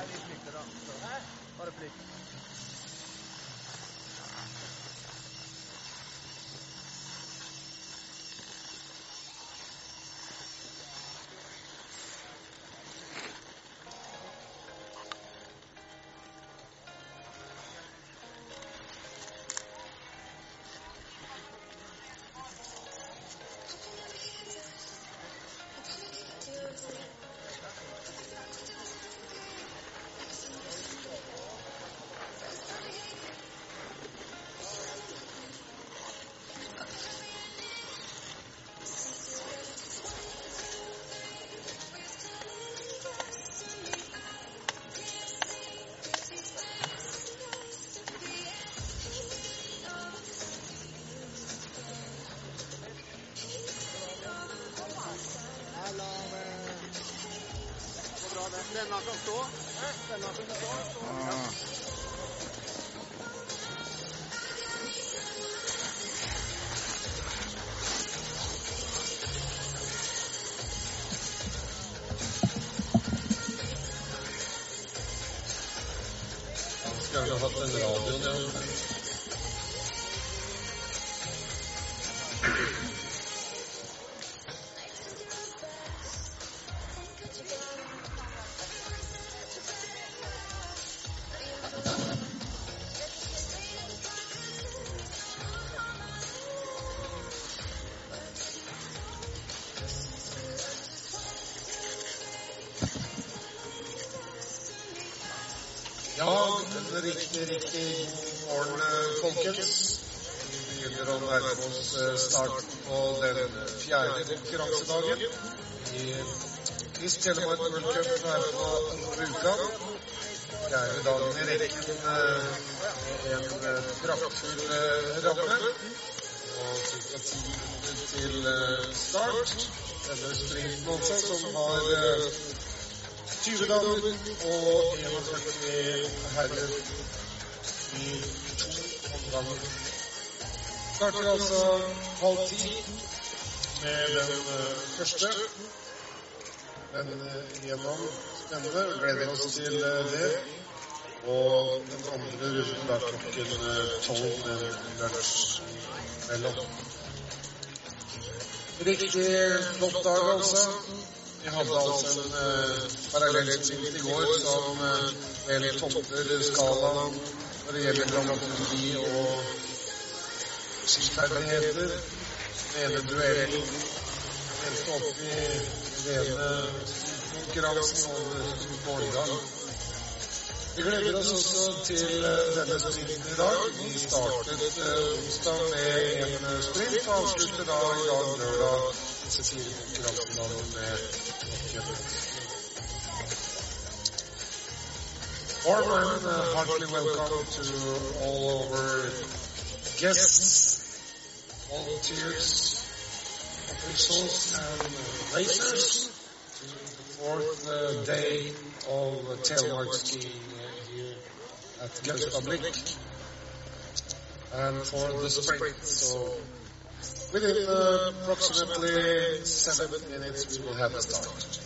er vi flytter da. Så, bare plikt. Denne kan stå. Denne kan stå. Ah. Skulle ha hatt den radioen, ja. Ja, sprinten også, som har eh, 20 damer og 41 herrer i to omganger. Starter altså halv ti med den eh, første. Den eh, gjennom spennende. Gleder oss til eh, det. Og den andre runden er klokken eh, tolv med lunsj mellom. Riktig flott dag, altså. Vi hadde altså en eh, parallellsprint i går som eh, vel topper skalaen når det gjelder dramaturgi og skiferdigheter. Den ene duellen endte opp i rene konkurransen over målgang. Oss også til eh, denne i dag. Vi startet eh, onsdag med en eh, sprint og avslutter da i dag lørdag med uh, heartily welcome to all our guests, volunteers, officials, and uh, racers to the fourth uh, day of uh, telemark skiing uh, at Gaustablikk and for the sprint. So within uh, approximately seven minutes we will have a start.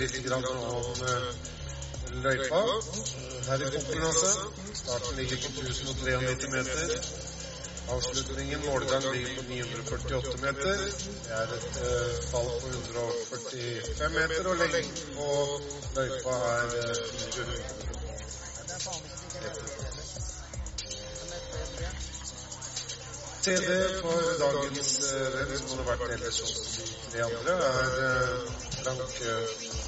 Litt grann om eh, løypa eh, her i konkurranse. Starten ligger på 1093 meter. Avslutningen, målgang, ligger på 948 meter. Det er et eh, fall på 145 meter, og lengden på løypa er eh, 400 Det er faen ikke sikkert det er det heller. Men det er det. TD for dagens eh, renn, som har vært ellers hos de andre, er eh,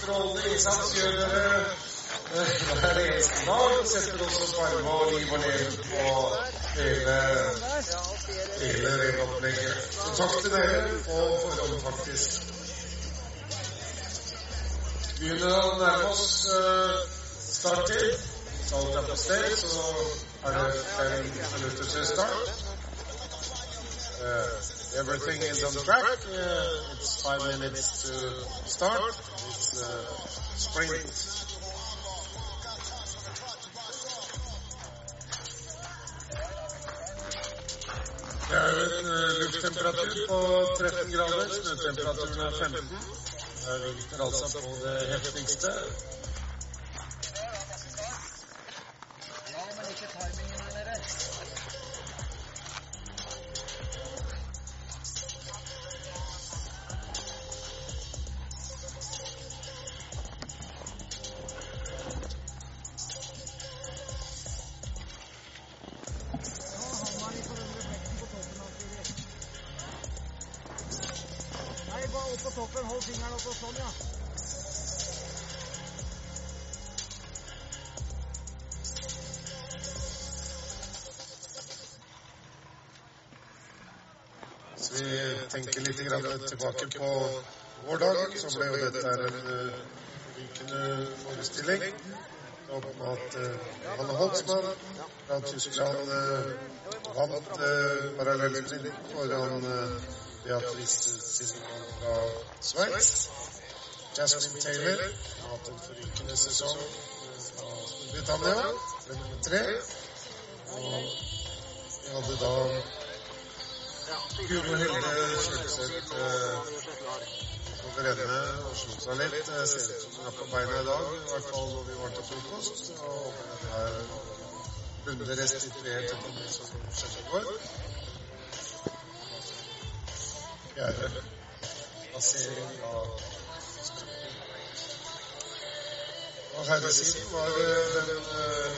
Strålende innsats gjør dere hver eneste dag. Setter også sparme og liv og på hele, hele. Så takk til dere faktisk. Begynner å nærme oss starttid. Så alt er på stell, så er det fem minutter til start. Uh, everything is on track. Uh, it's five minutes to start. Uh, sprint. Er uh, lufttemperatur på 13 grader. Snøtemperaturen er 15. Det vinter altså på det heftigste. Jasmine Taylor har hatt en forrykende sesong fra Storbritannia, ble nummer tre. Og vi hadde da Guro Hilde Kjølseth på over og slo seg litt. ser ut som hun er på beina i dag, i hvert fall når vi var til frokost. Og håper det er bundet restituert etter det som skjedde i går. Fjerde plassering av وهذا السيد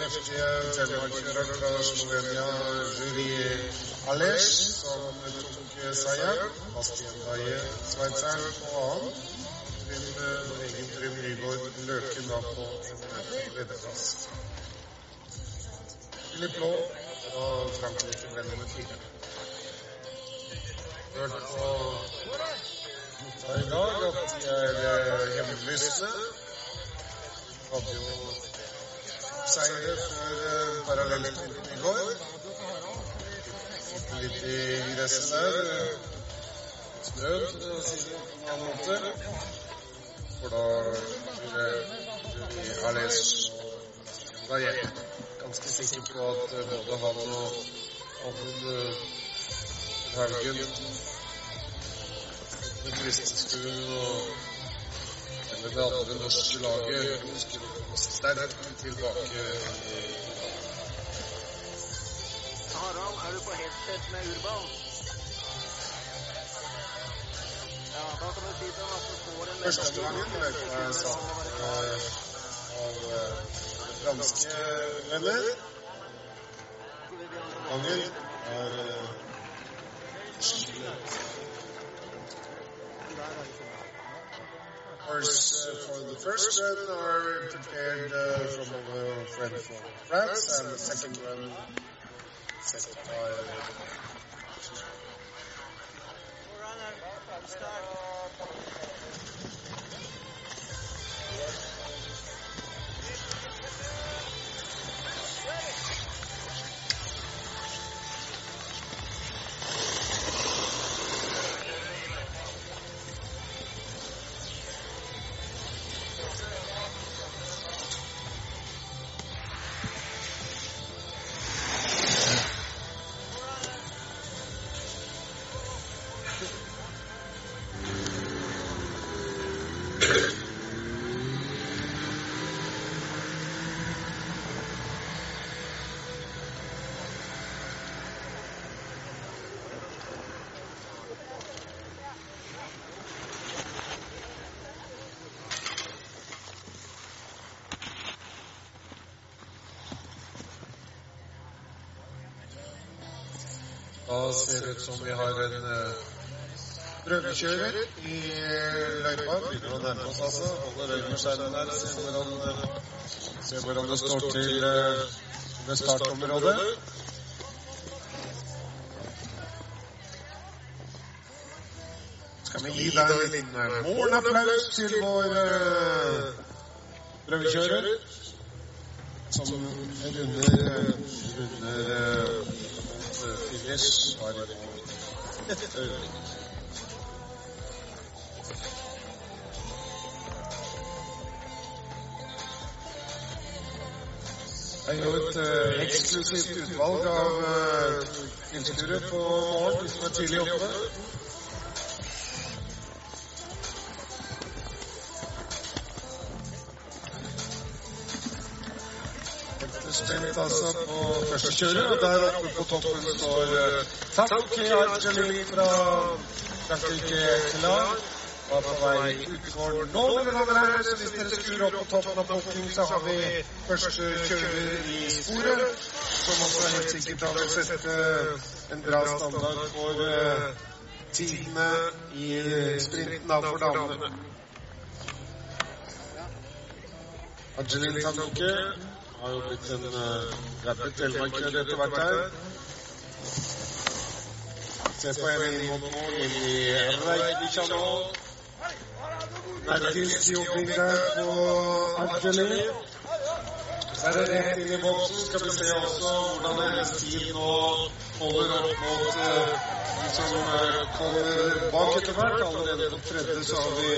نفتيا جامعة كيران سلوفينيا جيري علاش توك ساير باستيان داير سويتسر فوام من egen drømmeligård løken da på en lederplass. Litt blå, og Frankrike ble nummer fire. Hørt på gutta i dag at de er hjemmelystne. Hadde jo seire før uh, parallellsprinten i går. litt i gresset der. Strøm, for å si det på en annen måte. For da og Da er jeg ganske sikker på at både han og Amund uh, Haugen med og eller det andre norske laget sterkt tilbake Harald, er du på headset med Urban? Ja, da kan du si til ham at du får en første gangen løypa jeg satt av, av eh, franske venner. Angel er eh, offers uh, for the first one are prepared from a friend from France, and the second one set by. Da ser det ut som vi har en uh, prøvekjører i løypa. Begynner å nærme oss, altså. Holder øye med skjermen her. Ser hvordan, uh, se hvordan det står til med startområdet. Skal vi gi deg en liten morgenapplaus til vår prøvekjører? Som runder, runder var det et øyeblikk. Det er jo uh, eksklusivt utvalg av uh, tilskuere er første kjører, og der oppe på toppen står uh, Tanke Argeli fra Frankrike klar. Var på vei ut for nå, mine damer og herrer. Så hvis dere skrur opp på toppen av pokken, så har vi første kjører i sporet. Som også er helt sikkert har sette en bra standard for uh, tidene i sprinten da for damene. Argelin Tanke har jo blitt en uh, rappet elmarkør etter hvert her. Se på en inn mot mål, inn i Reykjavik nå. Merkels jobbing der på Angeli. Så er det rett inn i boksen. Skal vi se også hvordan hennes tid nå holder opp mot uh, de som uh, kommer bak etter hvert. Allerede på tredje så har vi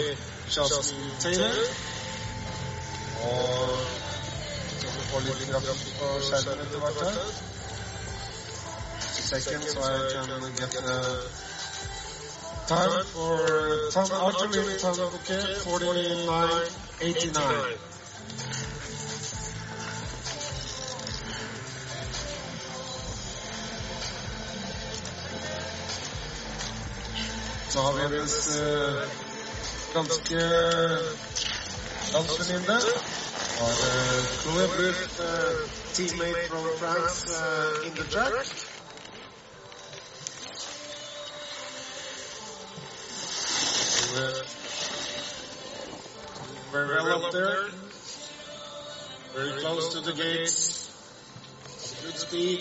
Jasmine Taylor. Og få litt grafikk på skjermen etter hvert her. Second, so I can get the time for time alternate time okay 49.89. Så har vi hennes uh, ganske dansvenninne. Our uh, Chloe uh, teammate from France uh, in the track. Very well up there. Very close to the gates. Good speed.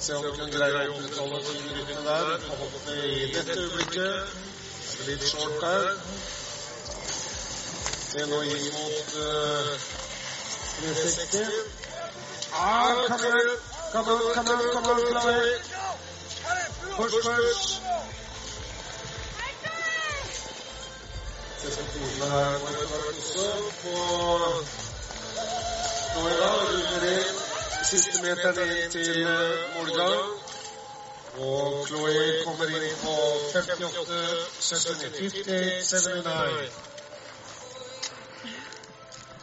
Se om vi kan greie å opprettholde rytmen der. Hoppe i dette øyeblikket. Litt short der. Nå inn mot uh, 360. Ah, come on, kommer her også på da, runder inn siste meteren inn til målgang. Og Chloé kommer inn på 58, 79, 58, 79.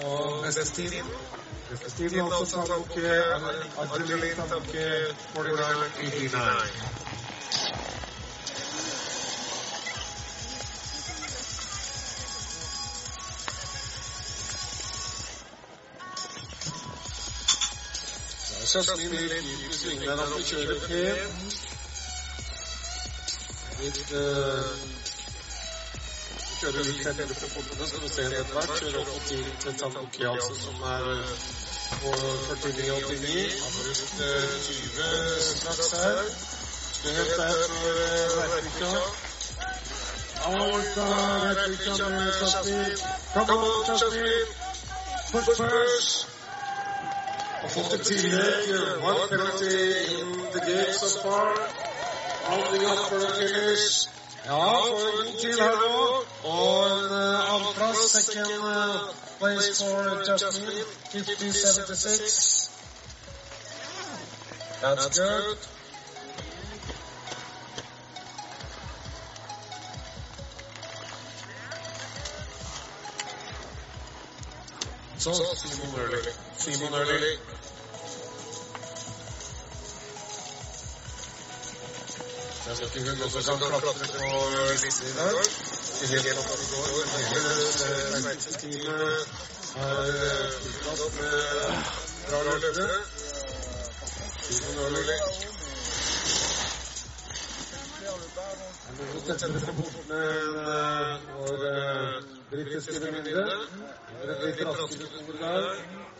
Mr. Steve, Just using that opportunity. It, uh, Kjører litt tettere på fotene, skal vi se det etter hvert. Kjører opp til, til Tanuki, altså, som er på 49,89. Han uh, 20 straks her. Helt der for Vertvika. Alta Vertvika med Jasmin. Come on, Jasmin! Push, push! Og fått et tillegg. One penalty in the game so far. Rounding up for the finish. Ja, for til her nå. Og second place for Justin, 1576. That's, That's good. good. So, Simon early. Simon early. Jeg skal ikke hun også kan klatre på listen i dag. Helt opp i går, hele Sveitser-teamet har fulgt opp med bra løpere. Simon Ørli. Han er tettere på portene enn vår britiske venninne. Det er et litt raskere der.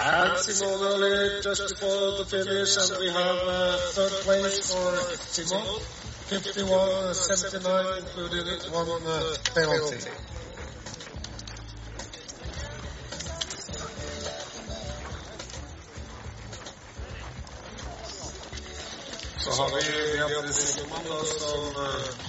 And Simone just before the finish, and we have uh, third place for Simone. 51, 79, including one uh, penalty. Så har vi Beatrice Simon, da, som uh.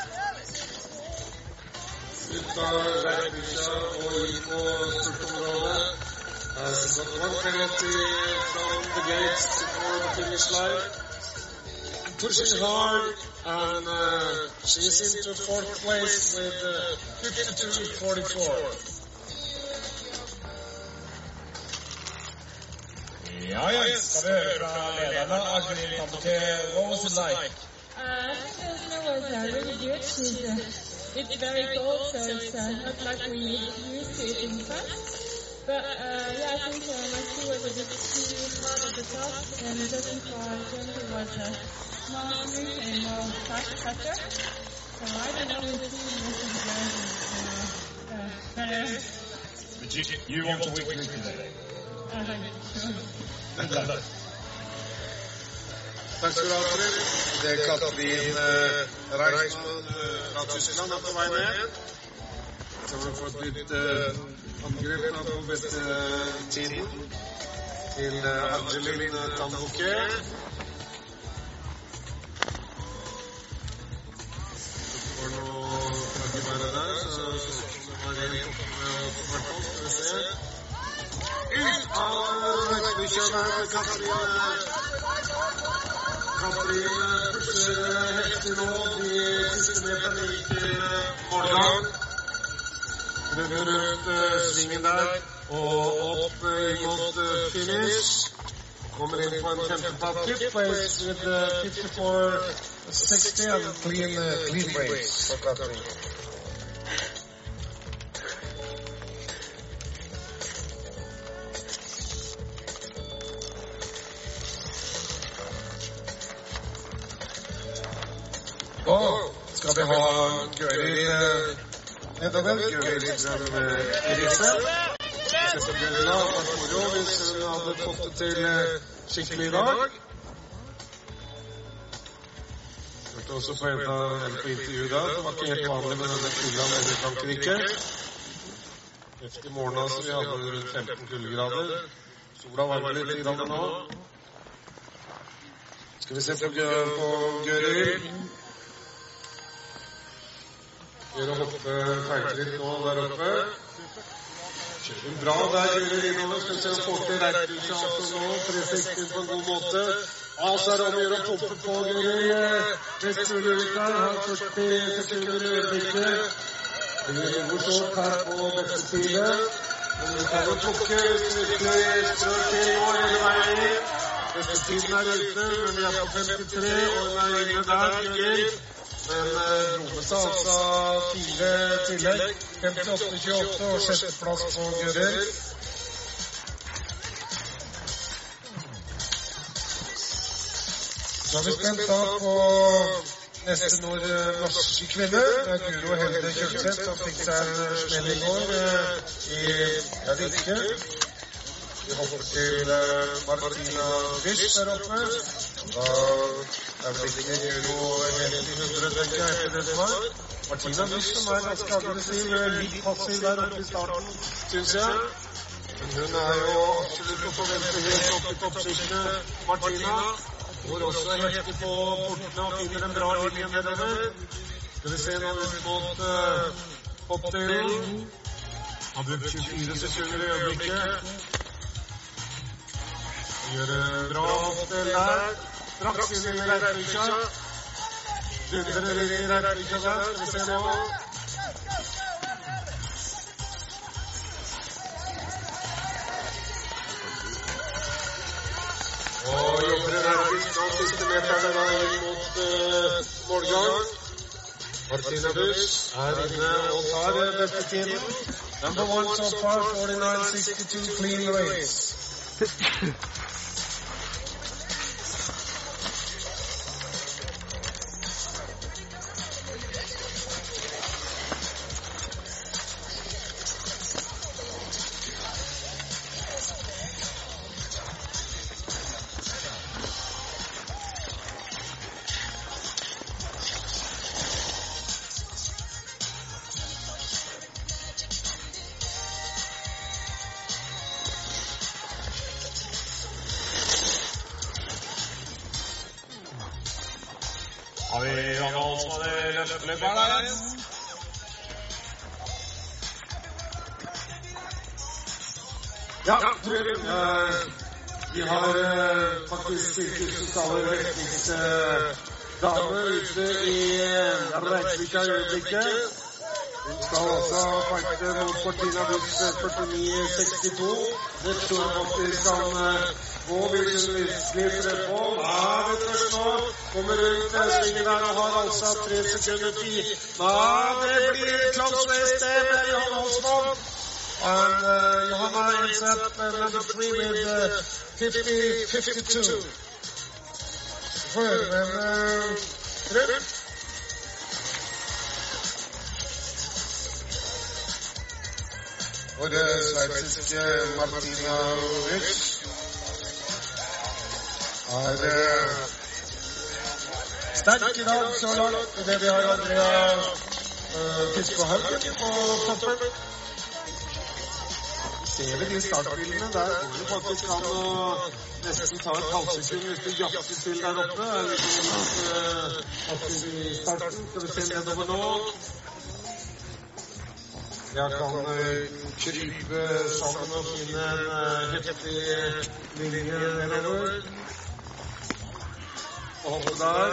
ut av from the gates the finish line. Pushing hard, and uh, she's into fourth place with uh, 52-44. Ja, ja. Vi what was it like? Uh, it was uh, really good. She's, uh, it's very cold, so it's uh, not like we used to it in France. But uh, yeah, I think uh, my crew was a bit too hard at the top, and just before I turned it was uh, more smooth and more fast faster. So I don't know if the most of the guys is uh, uh, better. But you, you want to win today. Uh, sure. Takk skal du ha, Fred. Det er Katrin eh, Reismann eh, fra Tyskland er på vei ned. Så har vi fått litt eh, angrep på beste tiden til eh, Angelin fall. Skal vi se. Ut av der, Katrin. Katrin pusher heftig rundt eh, svingen der og opp eh, mot eh, finish. Kommer inn på en uh, 54-60 and clean, uh, clean Katrin. Eh, en av på intervjuet altså, vi hadde rundt 15 kuldegrader. Sola varmer litt grann nå. Skal vi se på Gøril. Gjør å hoppe litt nå der oppe. Kjører bra der, Gøril innover. Skal vi se om får til Reithuset også nå. 360 på en god måte. Ja, så er det om å gjøre å pumpe på Gøril. Best mulig ut der. Har 40 sekunder i øyeblikket. Det blir her på beste side. Men du kan jo plukke hvis du virkelig strør til nå hele veien. Beste tiden er ute, men vi er på 53, og hun er inne der, Jørgen. Men eh, dro seg altså fire tillegg. 58-28 og sjetteplass på Gører. Så er vi spent da på neste nord norske kvinne. Det er Guro Helde Kjølseth som fikk seg en smell i går eh, i ja. Vi hopper til eh, Martina Fisch der oppe. Da er vel ikke noe helt i hundre, tenker jeg, etter det svar. var. Martina Fisch som er ganske aggressiv, litt passiv der oppe i starten, syns jeg. Men hun er jo absolutt å forvente helt opp i toppsiktet, Martina. Går også heftig på portene og finner en bra linje nedover. Skal vi se nå ut mot uh, hoppdelen. Har brukt 24 sekunder i øyeblikket. Gjør en bra hoppdel der. Straks inn i Reipvikja. Dundrer inn i Reipvikja der. Skal vi se nå. Og jobber energisk nå siste meterne da inn mot uh, målgang. Martina Busch er inne og tar uh, beste tiden. Number one so far, 49.62 clean race. 49-62. Det jeg faktisk eh, gå hvis hun virkelig prøver på. Ja, vet du nå. Kommer rundt eh, svingen der og har altså tre sekunder tid. Ja, det blir Klaus eller Johan Holsmann. And uh, Johanna ends up uh, number three with uh, 50, 52. Før, men uh, Trym? Dag så langt. Det vi har Andrea uh, Fiskehaugen på toppen ser vi de startbildene. Der hvor du faktisk kan nesten ta et halvsekund hvis du jakter til der oppe. Aktiv i starten. Skal vi se nedover nå. Jeg kan uh, krype sammen og finne en uh, heftig linje nedover. Og hoppe der.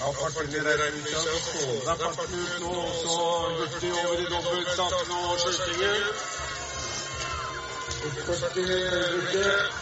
Ja, farten er Reykjavik så får deg farten ut nå, og så over i dobbeltsakene og skøytingen. 40 øyeblikket.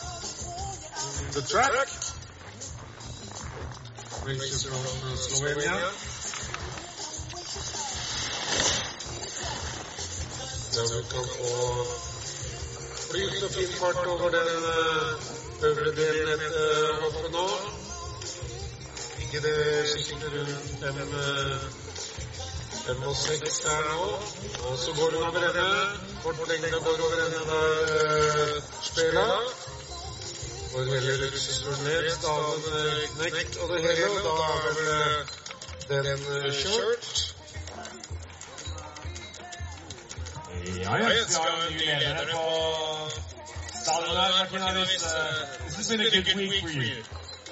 the track. Races from uh, Slovenia. Der vi kan få flyt og fin fart over den uh, øvre delen etter hoppet nå. Ikke det skiktet rundt fem, uh, fem og seks der nå. Og så går hun over ende. Kort lengde går over ende der uh, spela. Går veldig ruksestolen ned, staven knekt og det hele. Og da er vel den eh, kjørt. Ja, yes, vi har en ny leder på stallen her, Martina. Hvis, uh, this has been a good week for you.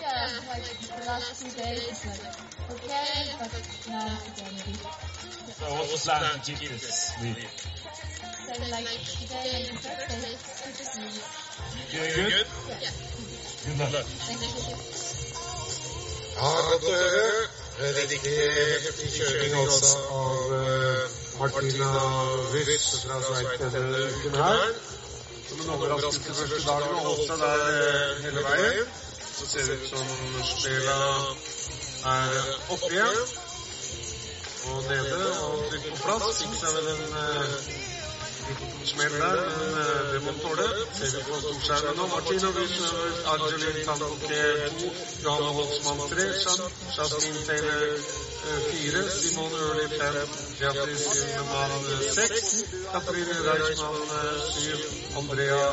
Yeah, like the last two days it's like okay, but now it's going to bit. So what's the plan kjøring av eh, Martina Wyss fra Sveits denne uken her. Som første dagen og holdt eh, hele veien. Så ser det ut som Spela er oppe igjen. Og nede og trygt på plass. Fikk seg vel en eh, liten smell der, men eh, det må tåle. Ser vi på storskjermen nå. Martinovic, Wyss, Argelin 2, Johanne Holtzmann 3, Jasmin Taylor 4, Simon Ørli 5, Beatrice Lindemann 6, Katrine Reichmann 7, Andrea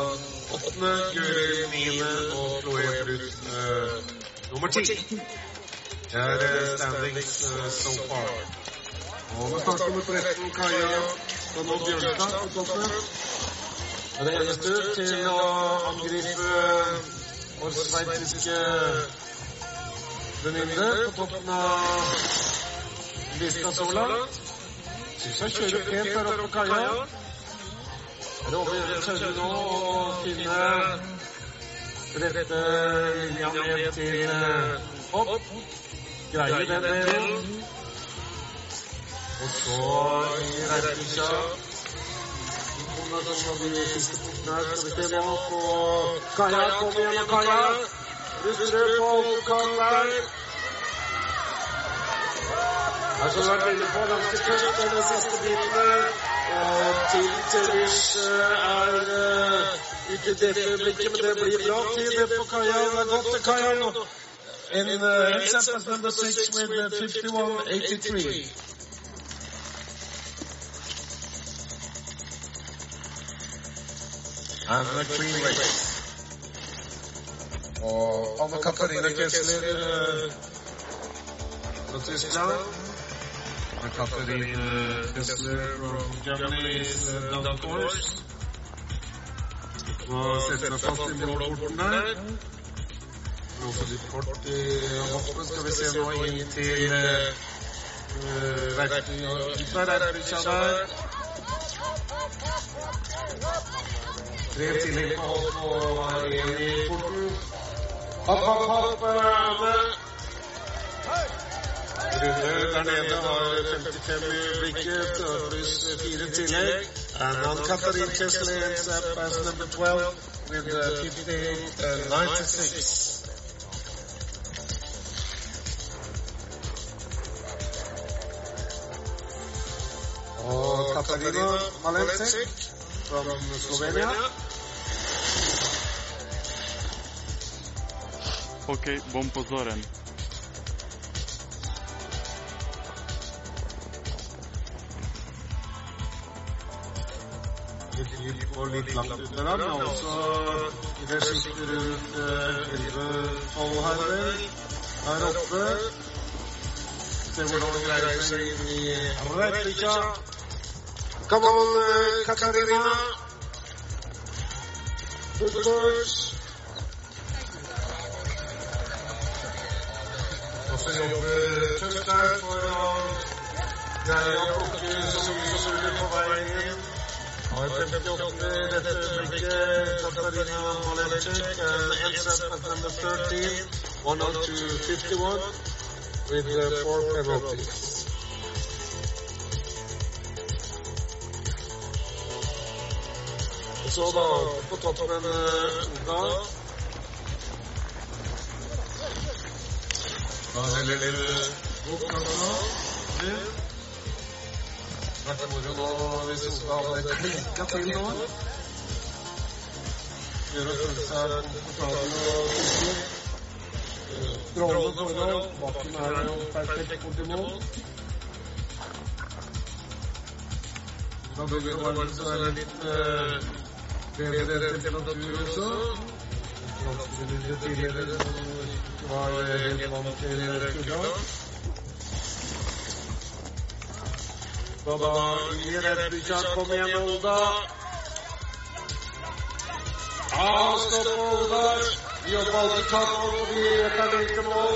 8, Guri 9 og Chloé Brutt nummer 10. Det er eh, standings eh, so far. Og start nummer 13 Kaja nå Bjørnstad på toppen. Det eneste til å angripe vår sveitsiske venninne på toppen av lista så langt. Syns jeg kjører pent der oppe på kaia. Er det over tørre nå å finne rette linja ned til eh, hopp. Greier den delen. Og så i Reitbikkja kombinasjon av de siste punktene her. Skal se nå på Kaja. Kom igjen, Kaja. Ruster på Autokan der. Her som vi har vært inne på, ganske tøft denne siste biten. Og til Tellers er uh, ikke det øyeblikket, men det blir bra. Det er godt til Kaja nå. In uh, heads up number six with uh, 51-83. And the clean race. Og Anne Katarina Kessler eh, fra Tyskland. And Katarina Kessler from Germany is uh, down course. Nå setter jeg fast i målporten der. Låser litt fort i hoppet. Skal vi se nå inn til uh, Reitbikkja der. Tre og én i porten. Hopp, hopp, hopp, Anne. Rune der nede har 55 i blikket, pluss fire tillegg. And on Katarina Kessler ends up as number 12 with uh, 58 and 96. Og Katarina Malensek from Slovenia. OK, bom pozoren. Og litt langt ute der, men også i det skiftet rundt 11-12 her, vel. Her oppe. Se hvordan det greier seg inn i. Come on, eh, Katarina. Good Også jobber tøft her for å greie å plukke så mye som mulig på veien. Har 58 i dette øyeblikket, Katarina and ends at number 13, 102.51, with four penalties. Så da, på toppen uh, Vært moro. Da begynner det å være litt uh, bedre temperatur også. Franskbrødre tidligere som ikke var helt vant til kulda. Skal da inn i Kom igjen, Olda. Ja, stopp Olda. Jobber alltid tatt og vi tar mål.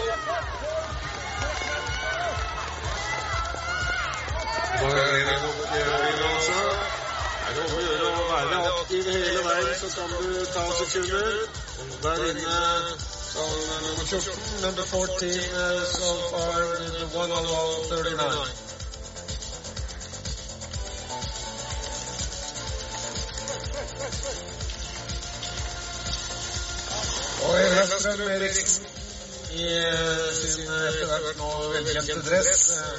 Da er det nok Rino, altså. Det er om å gjøre å være aktiv hele veien, så kan du ta sekunder. Inne så nummer 14, number 14 uh, so far in the 100 39. Og Helstrøm Eriksen i eh, sin etter hvert nå velkjente dress. eh,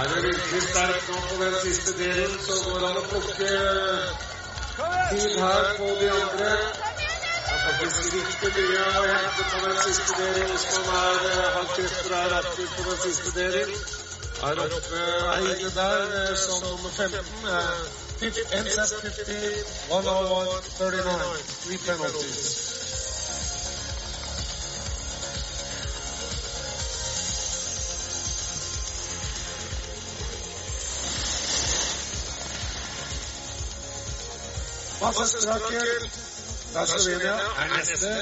Er du virkelig sterk nå på den siste delen, så går det an å plukke tid her på de andre. Det er faktisk riktig mye å hente på den siste delen hvis man er, eh, har krefter er aktiv på den siste delen. Er oppe Ine der eh, som nummer 15. eh, 50, 101, 39. 3 penalties. Vassestraker. Da Slovenia er neste.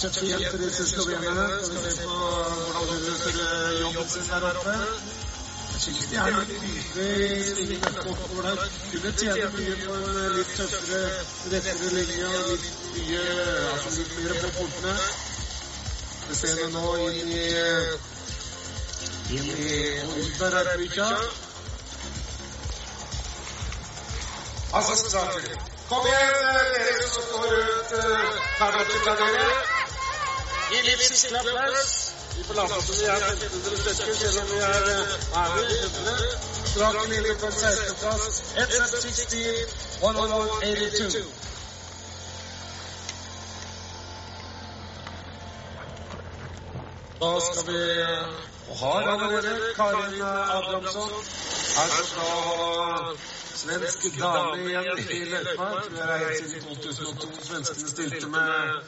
Tøffe jenter disse slovenerne. Skal vi se på hvordan de løser jobben sin der oppe. Jeg synes de er i svingene oppover der. Kunne tjene mye på en litt tøffere, rettere linje og litt mye, altså litt mer på portene. Vi ser det nå inn i inn i Ulta Altså, Straker. Kom igjen, dere som står rundt Karl-Otto dere. Gi litt siste applaus. Vi får late som vi er 1500 stykker, selv om vi er 100. Straken ligger på 16.-plass. NZ16 182. Da skal vi og har allerede Karin Abrahamsson. Her skal svensk dame igjen i løypa. Tror jeg er helt siden 2002 svenskene stilte med,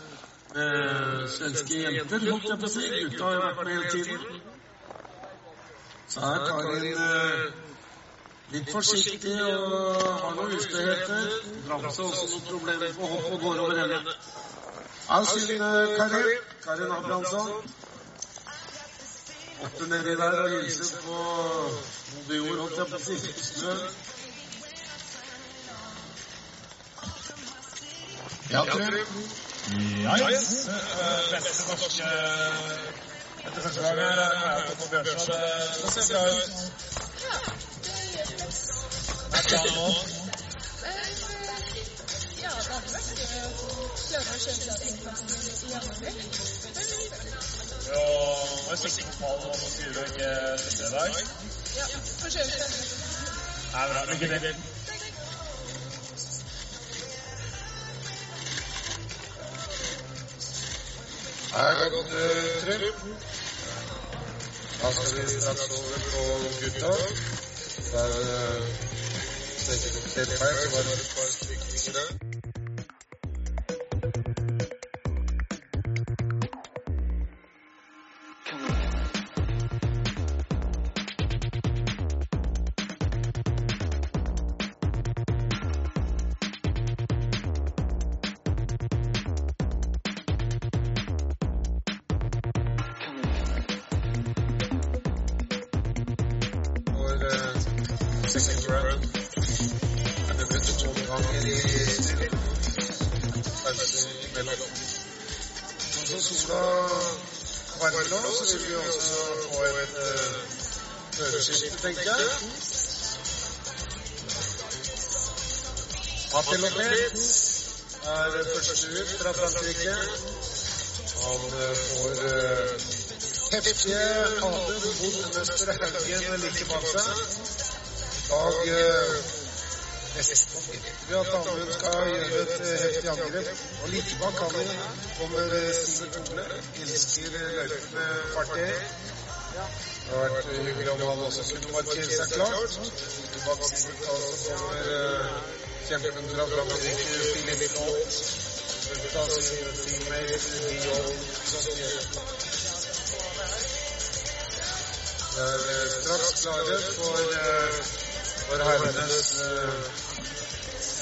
med svenske jenter, holdt jeg på å si. Gutta har jo vært med hele tiden. Så her tar Karin eh, litt forsiktig og har noen ustøheter. Bramse også noen problemer på hopp og går over. Av sin eh, Karin, Karin Abrahamsson. Åtte nedi der og hilse på Mobior, holdt jeg på å si. Snø. Ja, Trym. Ja, yes. Eh, Beste norske etter første gang her er på Bjørnstad. Det ser bra ut. Det. Ja, det hadde vært gøy å kjøre den innpasningen i januar. Og var sikter på om å skrive ikke siste dag. Ja. Det er bra. Lykke til. Her er godt uh, Trym. Da skal vi straks over på gutta. Der uh, strekker vi helt feil, det, var det et And. Han uh, får uh, heftige fader mot Østre Haugen like bak seg. Dag eh, nesten vi at Amund skal gjøre et eh, heftig angrep. Og like bak han kommer Sigurd Sivert Elsker løyper fartøy. Det har vært hyggelig om han også kunne markere seg klart. Like bak Sigurd da, så kommer eh, kjempen fra av sin teammate Dion. Det er eh, straks klare for, eh, for herrenes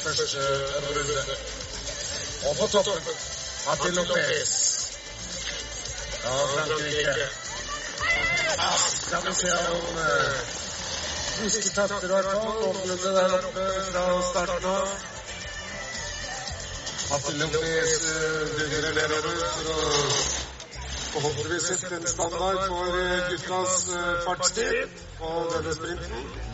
første runde. Og på toppen Matti Lopez. Ja, Frankrike. Skal vi se om friske takter har tatt. Noenlunde der oppe fra starten av. Matti Lopez begynner nedover for å forhåpentligvis sette en standard for eh, guttas eh, fartstid på denne sprinten.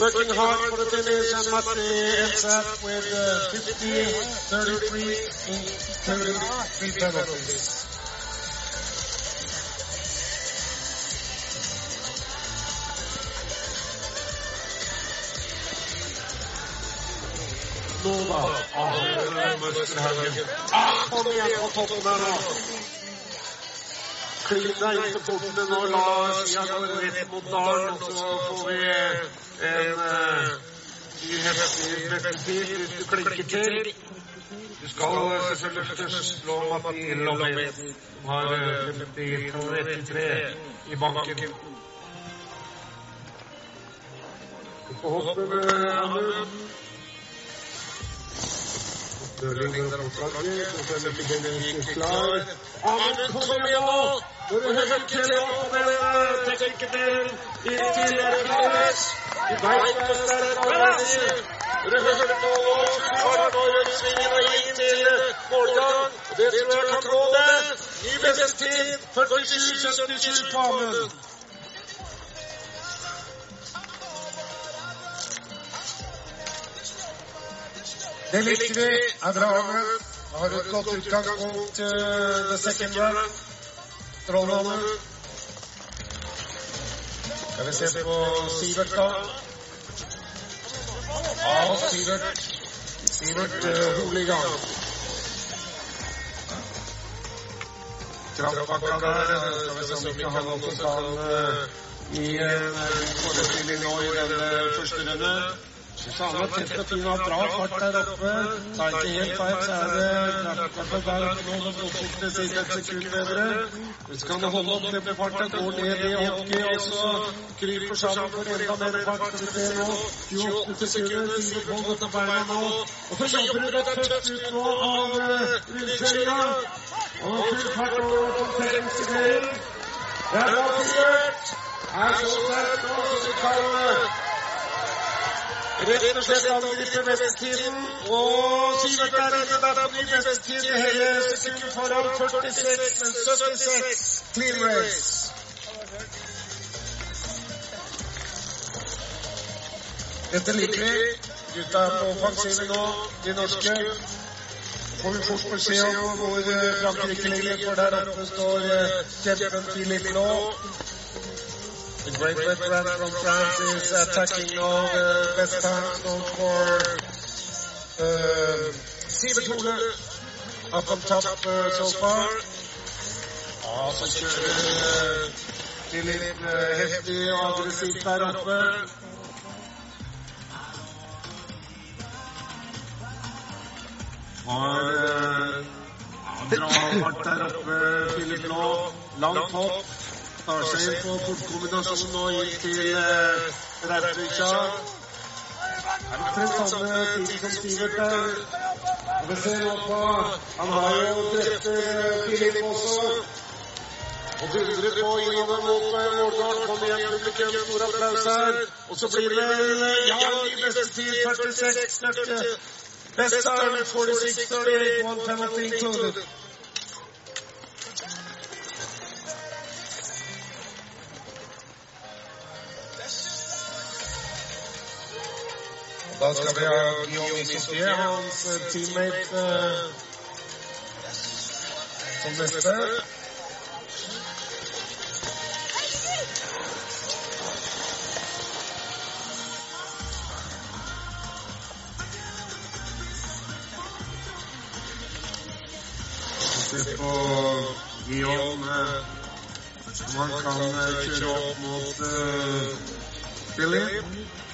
Working hard for the finish and Matti ends up with uh, 50, 33, including three penalties. Nå da, av Møsterhaugen. Ah, kom igjen på toppen her nå! Klin deg inn til portene nå, la skia gå rett mot dalen, og så får vi en uh, ny heftig møtetid hvis du klinker til. Du skal selvfølgelig først slå Matti Lopez, som har uh, 52-33 i banken. Du får hoppe med Amund. Dørling går opp mot flagget, og så er Benedikt klar. Amund, kom igjen nå! Det er å være i. Når du hører nå, så tar du nå svingen og inn til målgang. Og det tror jeg kan gå, det. Ny beste tid, 47-77 på Amund. Det likte vi er bra, Har et godt utgangspunkt the second run? Trollmannen. Skal vi se på Sivert, da. Ja, Sivert. Sivert uh, Holigan. Kraftpakka der. Skal vi se om ikke han også kan uh, gi en forestilling nå i denne første runde. Så er det så for enda mer fart. Skal vi nå. 28 sekunder. Sivert Wold går beina nå. Og så over på er så sterk nå som du kan Rett og slett angripe bestetiden. Og Sivert er der på ny bestetid. Hele sekundet foran 46, men 76. Clean race. Dette liker vi. Gutta er på offensiven nå, de norske. Får vi fort beskjed om hvor Frankrike ligger, for der oppe står kjempen Filip Law. The great veteran from France is attacking now the best time for uh, Sivert Hole up on top uh, so far. Ja, så kjører Philip uh, heftig og aggressivt der oppe. Har uh, bra fart der oppe, Philip nå. Inn på portkombinasjonen nå inn til uh, Rautvikja. Er omtrent samme tid som Sivert der? Og vi ser nå på Han har jo drept Filip også. Og dundrer på innover mot eh, Kom igjen, publikum. Stor applaus her. Og så blir det ja, i beste tid. 46 nøtte. Best time 46-38, one penalty included. Da skal vi Guillaume eh, teammate, eh, som på Guillaume, som han kan eh, kjøre mot uh,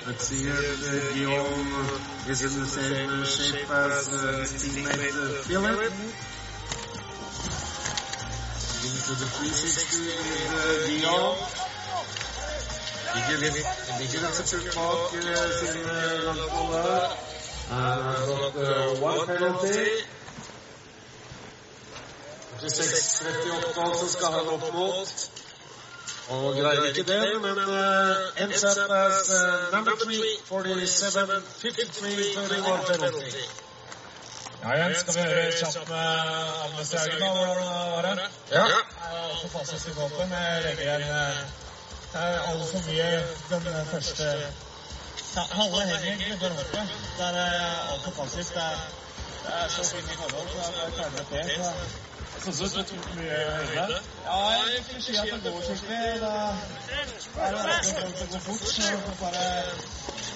Etienne Guillaume, Ezemusem, Shepaz, Stimet, Philip. Into the 360 with Guillaume. Beginning, beginning to the. Uh, got uh, one penalty. 26-38 som skal ha opp. Og greier ikke det, men uh, ends up as uh, number three, 47, 53, 31 penalty. Ja, Jens, skal vi høre kjapt med Agnes Jørgen da, hvordan det var det? Ja. Det er altfor fastløst i våpen. Legger igjen eh, Det er altfor mye den første ja, Halve henger før hoppet. Det er eh, altfor passivt. Det, er- det er så fine forhold, så bare klarer det til. Så Jeg det tok mye høyde. Ja, jeg kunne si at det går skikkelig. Da er det folk som går fort, så får bare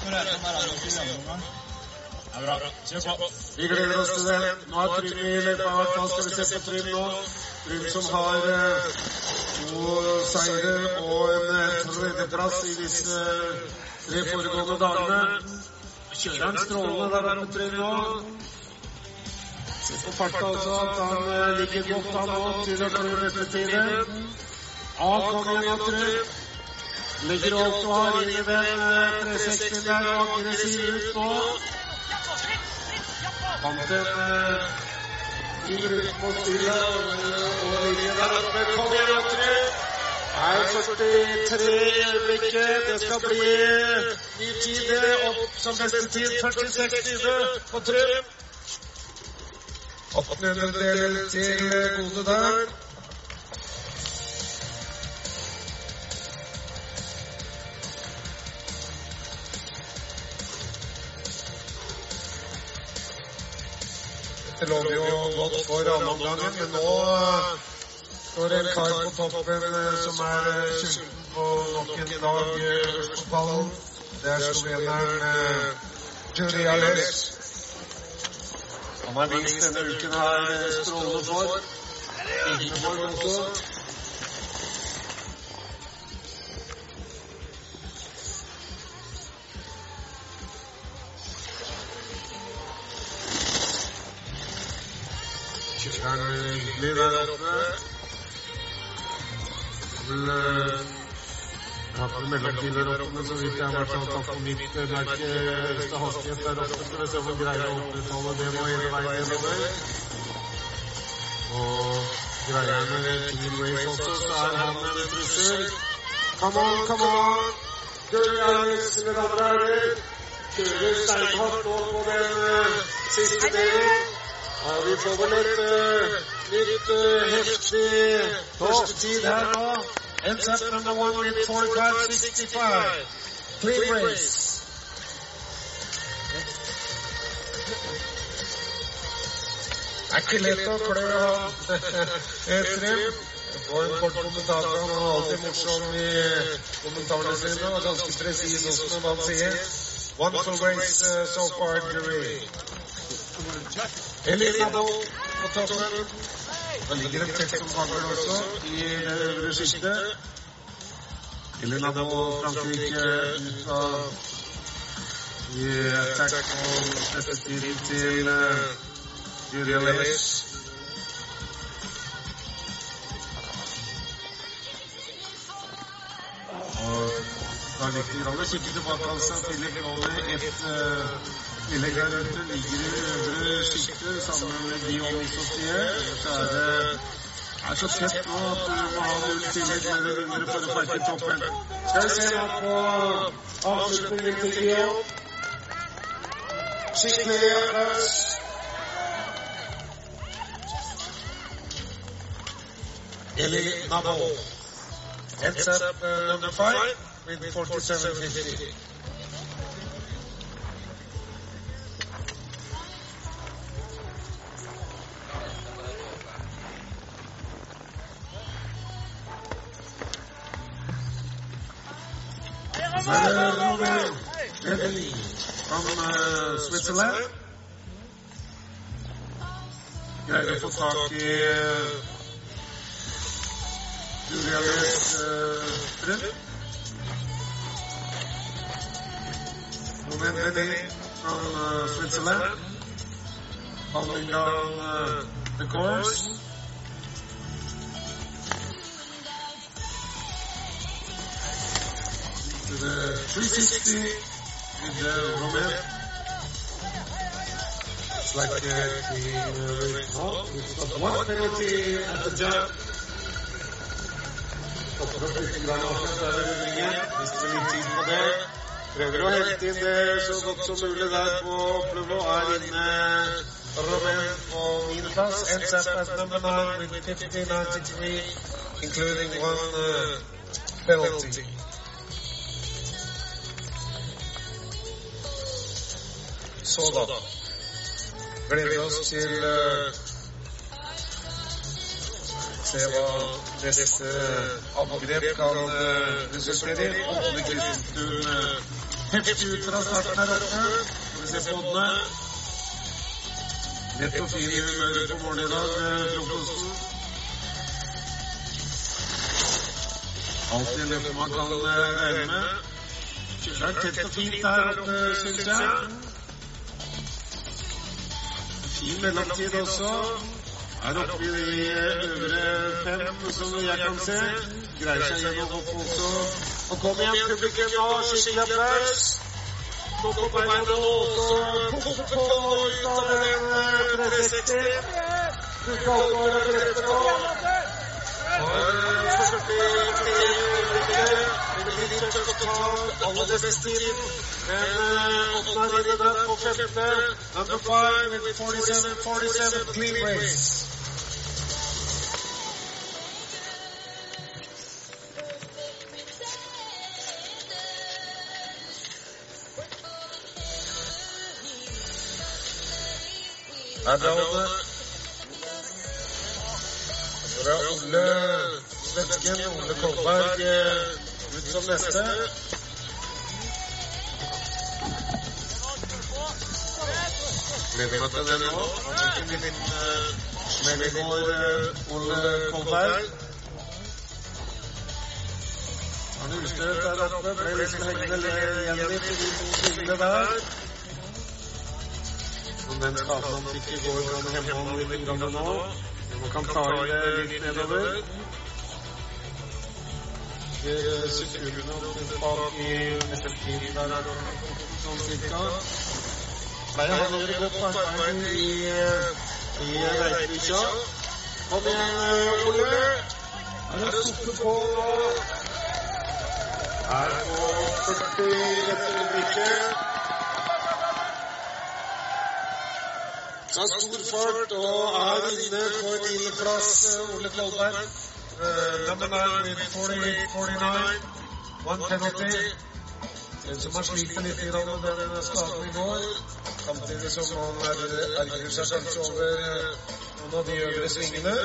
prøve å være med til andre omgang. Det er bra. Kjør på. Vi gleder oss til det. Nå er Trym i løypa. Hva. Skal vi se på Trym nå. Trym som har eh, to seire og en eh, tredjeplass i disse eh, tre foregående dagene. Kjører han strålende der oppe, Trym nå. Se på farta også, at han eh, ligger godt an nå til å klare neste tide. Av igjen ligger Trym. Legger alt du har inn i den eh, 360 der og aggressiv ut nå. Fant en fin rundt på spillet og, og ligger der oppe. Kom igjen, Jatre! Er 43 i øyeblikket. Det skal bli ny tid. Opp som beste tid. 46-20 på Trym. 1800 deler til gode der. Det lover jo godt for annenomgangen, men nå står det en kar på toppen eh, som er eh, sulten på nok en dag eh, øverst på ballen. Det er sloveneren Juri Ales. Alle er minst denne uken her strålende for. Ingeborg blir der oppe. Eh, jeg har hatt mellomtid der oppe, men så vidt jeg har vært sånn tatt på mitt eh, merke høyeste hastighet der oppe. Skal vi se om greier å opprettholde det nå hele veien gjennover. Og greier med Team Race også, så er han en trussel. Come on, come on! Kjører Alex, damer og herrer. Kjører steinhardt nå på den eh, siste delen. Ja, vi får vel et litt heftig første tid her nå. Ends up number one with 45-65. Clean race. Er ikke lett å klø Trym. Og en kort kommentator. Han er alltid morsom i kommentarene sine og ganske presis også hva han sier. Wonderful race uh, so far, Jury. Elina Boll på toppen. Da ligger et tett som hagl også i det øvre skiktet. Elina Boll, Frankrike, ut av i attack og neste tiden til uh, Julia Lewis. Og da er det viktig å kikke tilbake altså til Leone. Et uh, tillegg der ute ligger i øvre sjiktet sammen med Guillaume Issotier. Så er det er så tett nå at du må ha null tillegg med det under for å parke toppen. Skal vi se nå på avslutningen til Gio. Skikkelig applaus. Eli Nabo. Heads up uh, number five with 47.50. Verder Romeo Anthony van eh, uh, Zwitserland. Kijk, even takje. Julia Lewis Trump. Moment Anthony van Zwitserland. Handeling dan de course. To the 360 in the Roman. It's like uh, the uh, oh, it's got one penalty at the jump. Prøver å hente inn det så godt som mulig der på Pluvo. Er inne Roman på niendeplass. Ends up at number nine with 50-93, including one uh, penalty. Så da. Gleder oss til uh, se hva neste angrep kan uh, resultere i. Ådne Christensen uh, heftig ut fra starten her oppe. Skal vi se på Ådne. Lett og fin i humøret på morgenen i dag med frokosten. Alltid løper man kan regne med. Er tett og fint der oppe, syns jeg. Fin mellomtid også. Er oppe i øvre fem, som jeg kan se. Greier seg gjennom opp også. Og kom igjen, publikum nå. Skikkelig applaus. Nå også. Kom på ut av den 360. Du skal holde deg til rette alle. And uh, ended up. Number five with 47, 47 clean race. هذا هو راهو لا لا تكلم ولا كوفاريا ut som neste. Gleder meg til det nå. Går, Ole Kolberg. Han ustøt der oppe, ble liksom hengende igjen litt i de to tingene der. Om den skaden han fikk i går, kan hemme ham litt nå. Man kan ta det litt nedover. Der er sånn cirka. Pleier han godt arbeid i, i Reykjavika. Kom igjen, Ole. Er det stoppe på nå? Er på 40 i blikket. øyeblikket. er stor fart og er inne på niendeplass, Ole Kolberg. Uh, number nine with 48-49. One penalty. En som har slitt litt grann med den skaden i går. Samtidig som han ergrer seg kanskje over noen av de øvre svingene.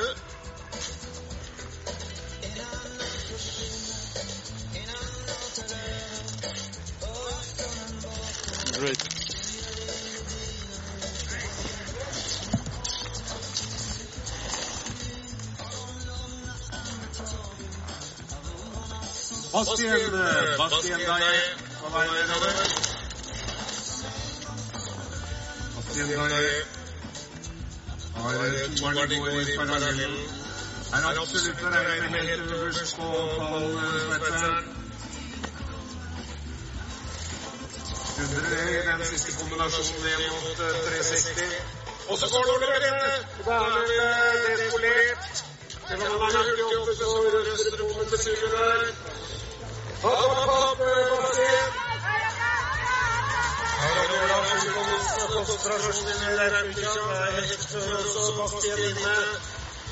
Bastien, Bastien Daye på vei nedover. Bastien Daye har toeren i går i parallellen. Er absolutt å regne med helt øverst på pallsvetteren. Hundre den siste kombinasjonen ned mot eh, 360. Og så går det over ende. Da er det despolert. Selv om han er hurtig oppe, så røster det på med der.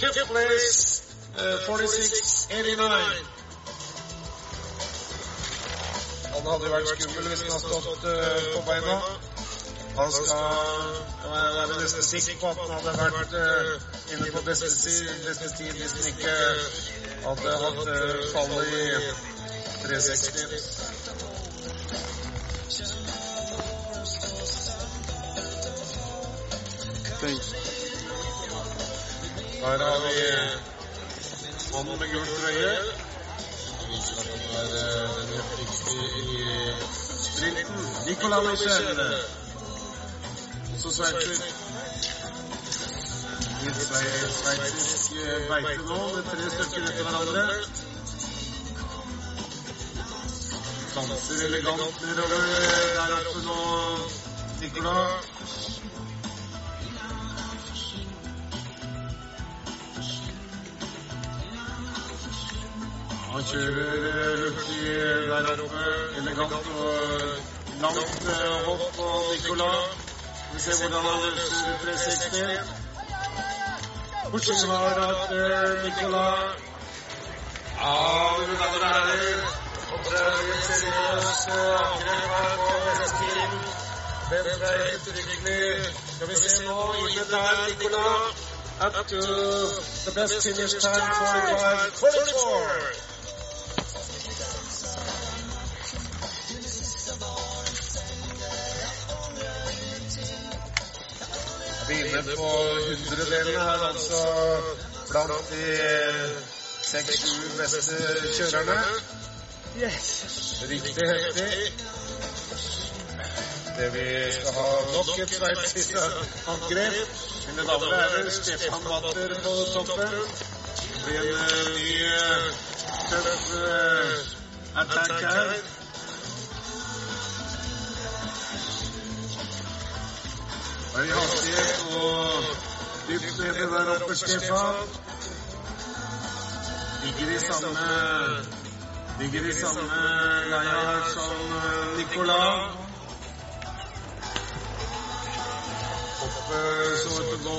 Fifth place, uh, 46-89. Han hadde vært skummel hvis han hadde stått uh, på beina. Han skal være nesten sikker på at han hadde vært uh, inne på beste tid, beste tid hvis han ikke hadde hatt uh, fallet i 360. Thanks. Her har vi mannen med gul trøye. Det er tre stykker etter hverandre. Danser elegant nedover eh, der oppe nå, Nicolas. Han kjører eh, hurtig der oppe, elegant og langt eh, hopp på Nicolas. Vi ser hvordan han løser 360. Bortsett fra at eh, Nicolas Ja, mine damer og herrer. up to the best finish time, 45, 44. Vinner på hundredelen her, altså blant de seks-sju beste kjørerne. Riktig heftig. Det vi skal ha nok et sveitsisk angrep. Mine damer og herrer, Stefan Watter på toppen. Det blir en eh, ny eh, tøff eh, attack her. Høy hastighet og dypt nede der oppe, Stefan. Ligger i samme Ligger i samme leia her som eh, Nicolas. Oppe så ut til blå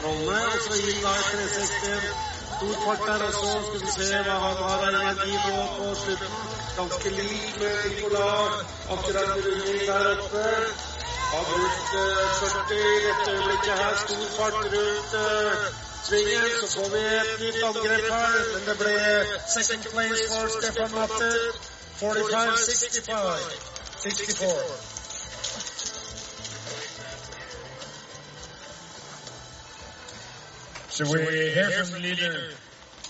trollene, og så inn da i 360. Stor fart der også. Skal vi se hva han har av energi nå på slutten. Ganske lik med Nicolas. Akkurat runding der oppe. Har brukt eh, 40 i dette øyeblikket her. Stor fart rundt Three years of Soviet Union Grepal, and the play, second place for Stefan Matte, 45 65, 64. So we hear from the leader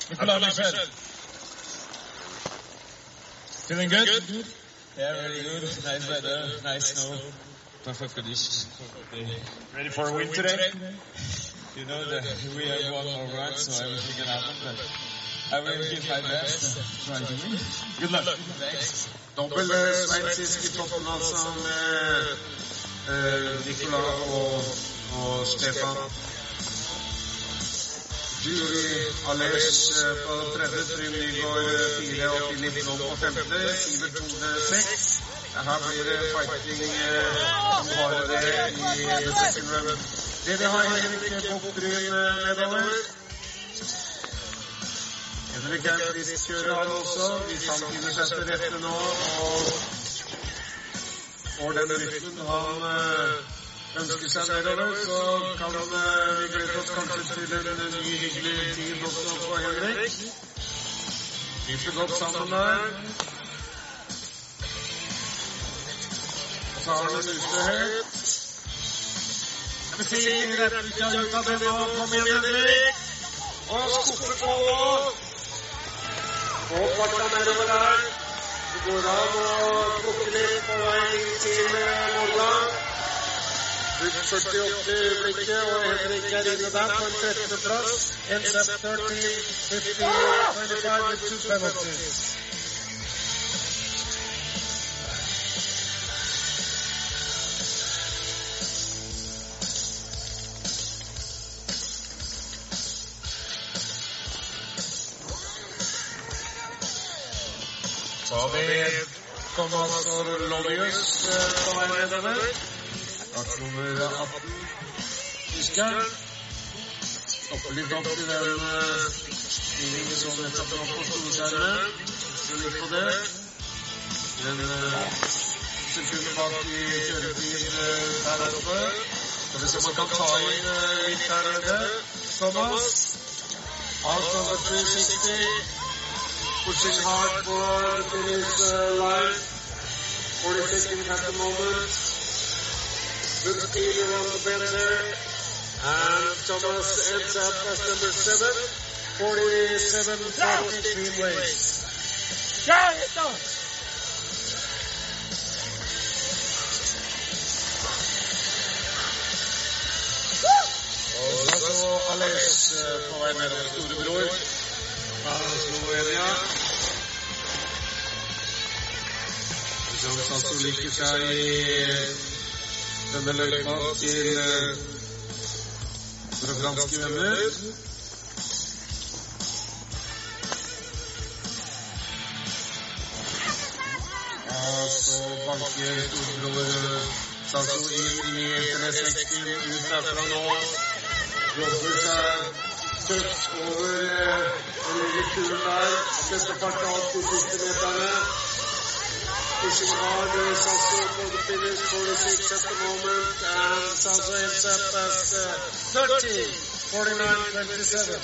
Nicolas Michel. Feeling good? good? Yeah, really good. Nice weather, nice snow, perfect conditions. Ready for a win today? You know that we have one more run, so everything can happen. But I will give my best try to win. Good luck. Thanks. Dobbel eh, sveitsisk i toppen, altså, med eh, Nicolas og, og Stefan. Jury Alers eh, på tredje, Trym Nygaard fire og Filip Blom på femte, Sivert Tone seks. Her blir det fighting som bare det i the second run. Vi har Henrik Bokbryn eh, nedover. Henrik er en frisk kjører, han også. Hvis han finner seg til rette nå og får den rytmen han eh, ønsker seg nedover, så kan eh, vi glede oss kanskje til en ny hyggelig tid også på Henrik. Flyter godt sammen der. Så har han en ustøhet. Skal and sub 30, 15, 25 with two penalties. Thomas eh, på vei nedover. Start nummer 18. Tyskeren. Stopper litt opp i den stillingen som nettopp lå på storskjermen. Litt på det. Men eh, bak i kjøretid der oppe. Skal vi se om han kan ta inn litt her nede. Thomas. Out of the 360. Pushing hard for finish uh, line. 40 seconds at the moment. Good speed around the bend there. And Thomas ends up as number seven. 47 43 ways. Og oh, så Alex på vei nedover storebror fra Slovenia. Som liker seg i denne løypa til eh, våre franske venner. Og så banker storebror Sasso inn i 360 ut derfra nå. Jobber seg tøft over eh, turen der. Setter fart av de siste meterne. This is all the Southgate for the previous 46 at the moment, and Southgate is up as uh, 30, 49, 27.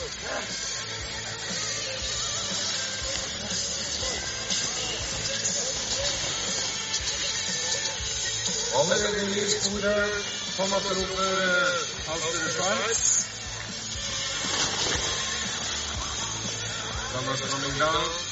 Already released Tore, Thomas Roper, uh, Alfred Schwarz. Thomas coming down.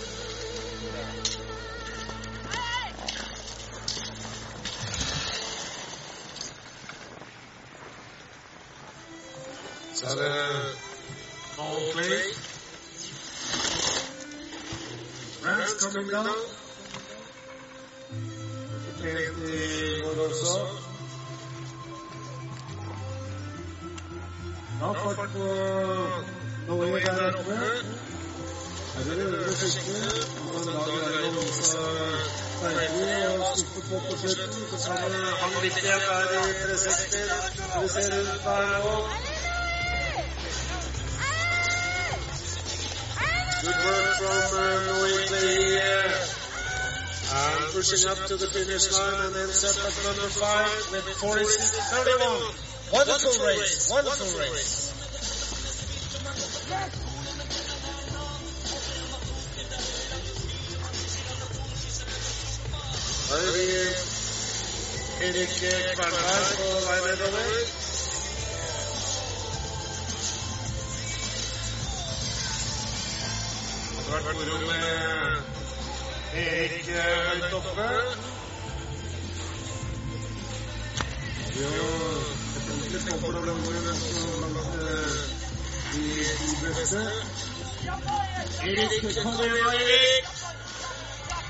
from Wheatley. And pushing up to the finish line and then set up number five with 46 31. Wonderful race, wonderful race. Over here, Erik van Huisel, I led away. Har vært moro med Erik eh, høyt oppe. Jo, et ordentlig stopper da blant blant de beste. Erik, kom igjen, Erik!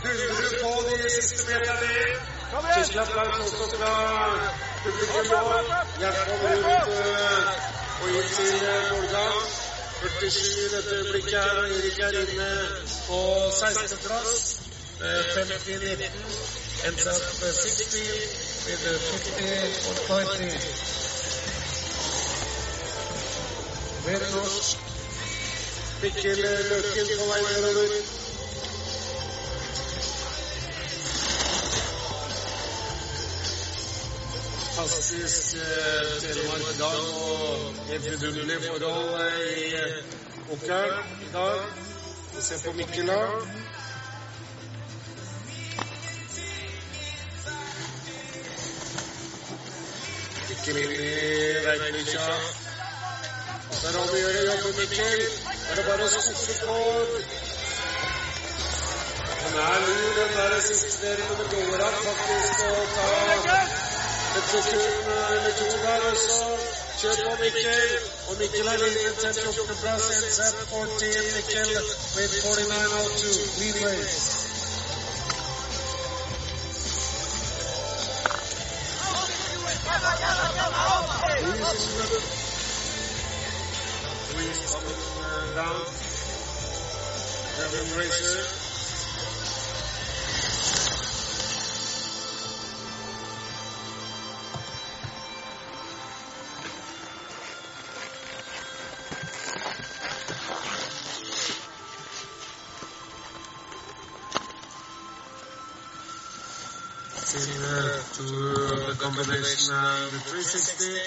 Dundrer du på de siste meterne? Tyskland langt også fra publikum nå. Hjertet rundt eh, og inn til eh, målgang. 47 i dette øyeblikket her, og Erik er inne på 16.-plass. 50-19. Ends up 60 with 50 or 90. Mer norsk. Mikkel Løkken på vei nedover. Eh, Telemark i dag og helt vidunderlige forhold i Åkeren i dag. Vi ser på Mikkel da. Mikkel inn i er det jobbe, Mikkel. Er det bare å skuffe på? Han er lur, den der siste å ta förkunnar med Todarus. Köp och Mikkel. Och Mikkel har vinner 38 plats. En set 14 Mikkel with 49.02. Lead race. Louise is running. Louise coming down. Devin Racer. Uh, the 360.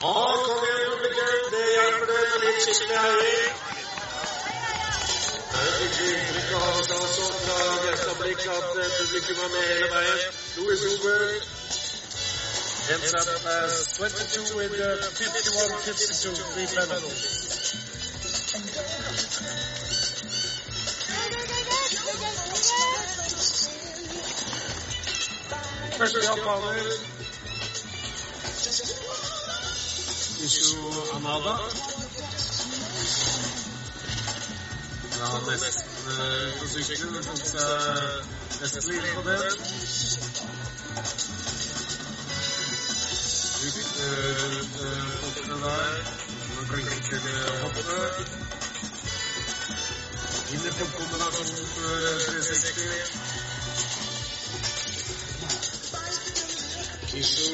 All the of the Republic of America, Louis Uber, ends up as 22 with 51-52, three penalties. kötü yapmalıyız. Şu anada Rahmet gözüktü. Yoksa Nesli Kıdır. Büyük popüler Bırakıcılı hopla. Yine top kombinasyonu destekli. 360. Kishu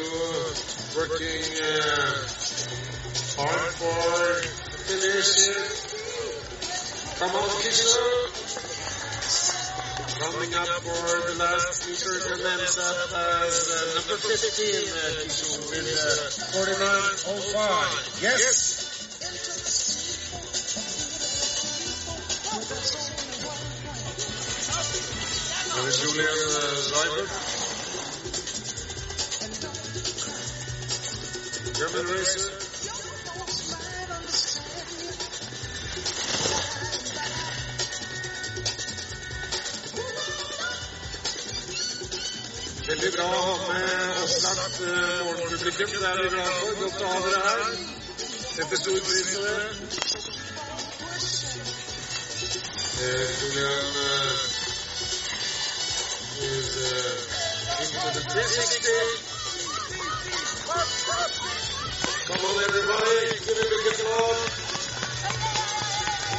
working uh, hard for finish. Come on, Kishu. Coming up for the last and ends up as uh, number 15, uh, Kishu, with uh, 49.05. Yes! There's Julian uh, Seibert. German racer. Veldig bra med opplagt uh, morgenpublikum. Det er vi glad for. Godt å ha dere her. Setter stor pris på det. Uh, Julian uh, is uh, into the 360. Thank everybody. Give me.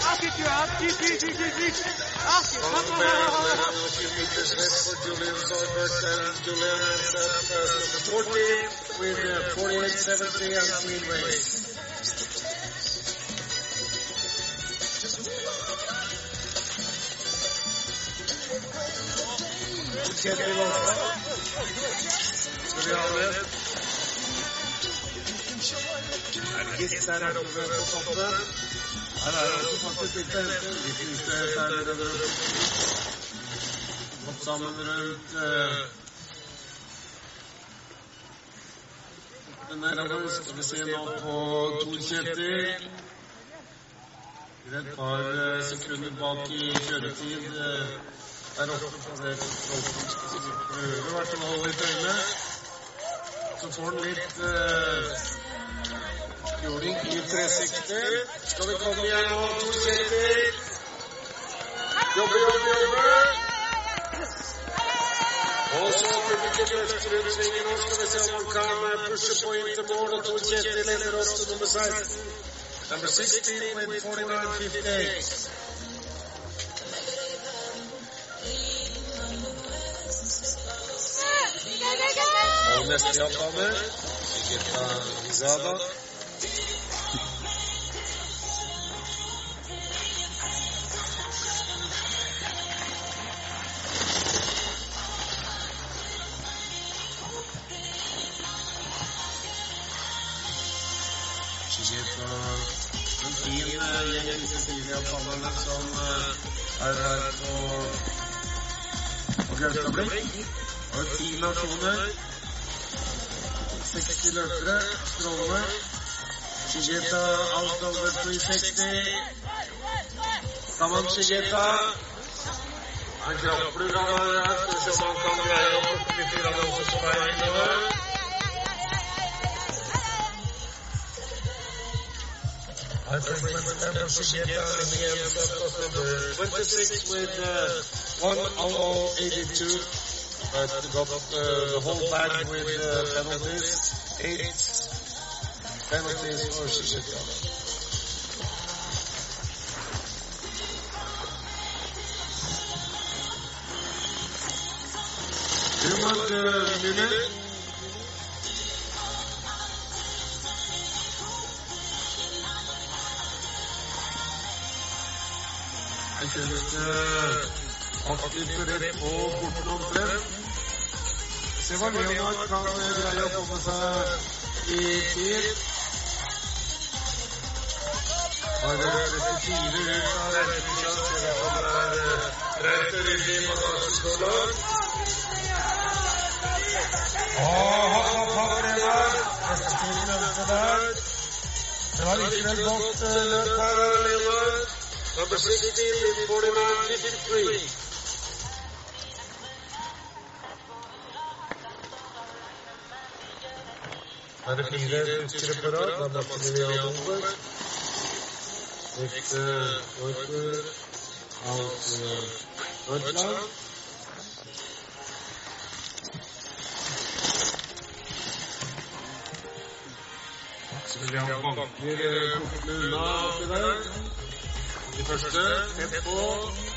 I'll you out. Keep, keep, keep, keep, keep. I'll you out. Julian and with 48-70 ha med? Ergis der oppe på toppen. Her er det også faktisk litt å hente. Litt ute der nede. Gått sammen rundt eh, nedover. Skal vi se nå på Tor Kjetil. Et par eh, sekunder bak i kjøretid. Der Er oppe plassert prøver i hvert fall å holde litt øye. Så får han litt eh, Jording i 360. Skal vi komme igjen nå, Tor Kjetil? Jobbe, jobbe, jobbe. Og så publikum løfter rundt svingen. Nå skal vi se om han kan eh, pushe på inn til mål. Og Tor Kjetil leder oss til nummer 16. Number 16 with 49.58. Og neste japaner, Shigeta Izada. Ti nasjoner, 60 løpere, strålende. Shigeta out over 360. Saman Shigeta. Han krapler han her. Han kan innover. I in the end was number 26 with uh, 10082. But got uh, the whole bag with uh, penalties. Eight penalties or you want uh, minute? Se hva Leonard kan greie å komme seg. traditional doctor parallel number 16 in 4953. Hareket 53 numara, numara 49. Ex-Leutnant aus Deutschland. Så vil vi banker unna oppi der. De første. Tett på.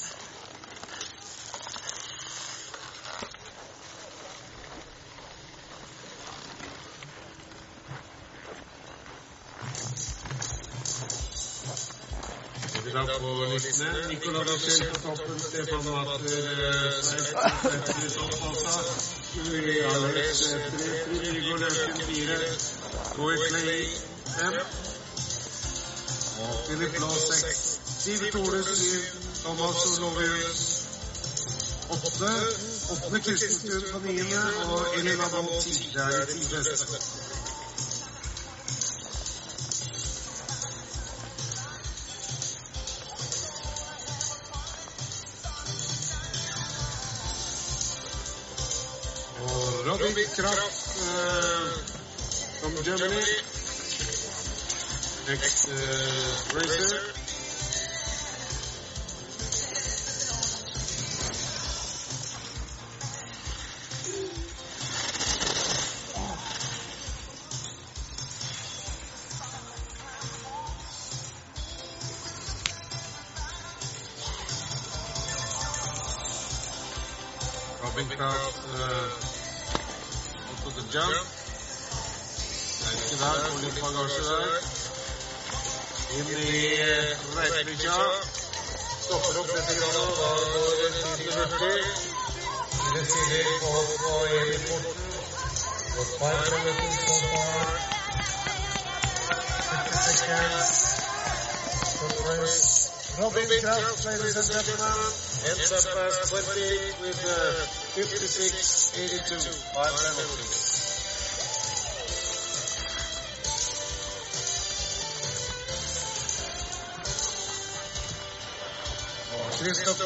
listene. Nicolas Michel på toppen, Stefan Matter, Svein Toppasa, Uri Alex, tre, Frigo Løken, fire, Roy Clay, fem, og Philip Law, seks, Siv Tore, syv, Thomas Olovius, åtte, åttende Kristenstuen på niende, og Elina Boll, ti. Det er de beste. Kraft uh, from Germany. Next uh, racer. 56-82. Five. Christoph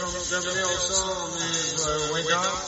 from Germany also on his.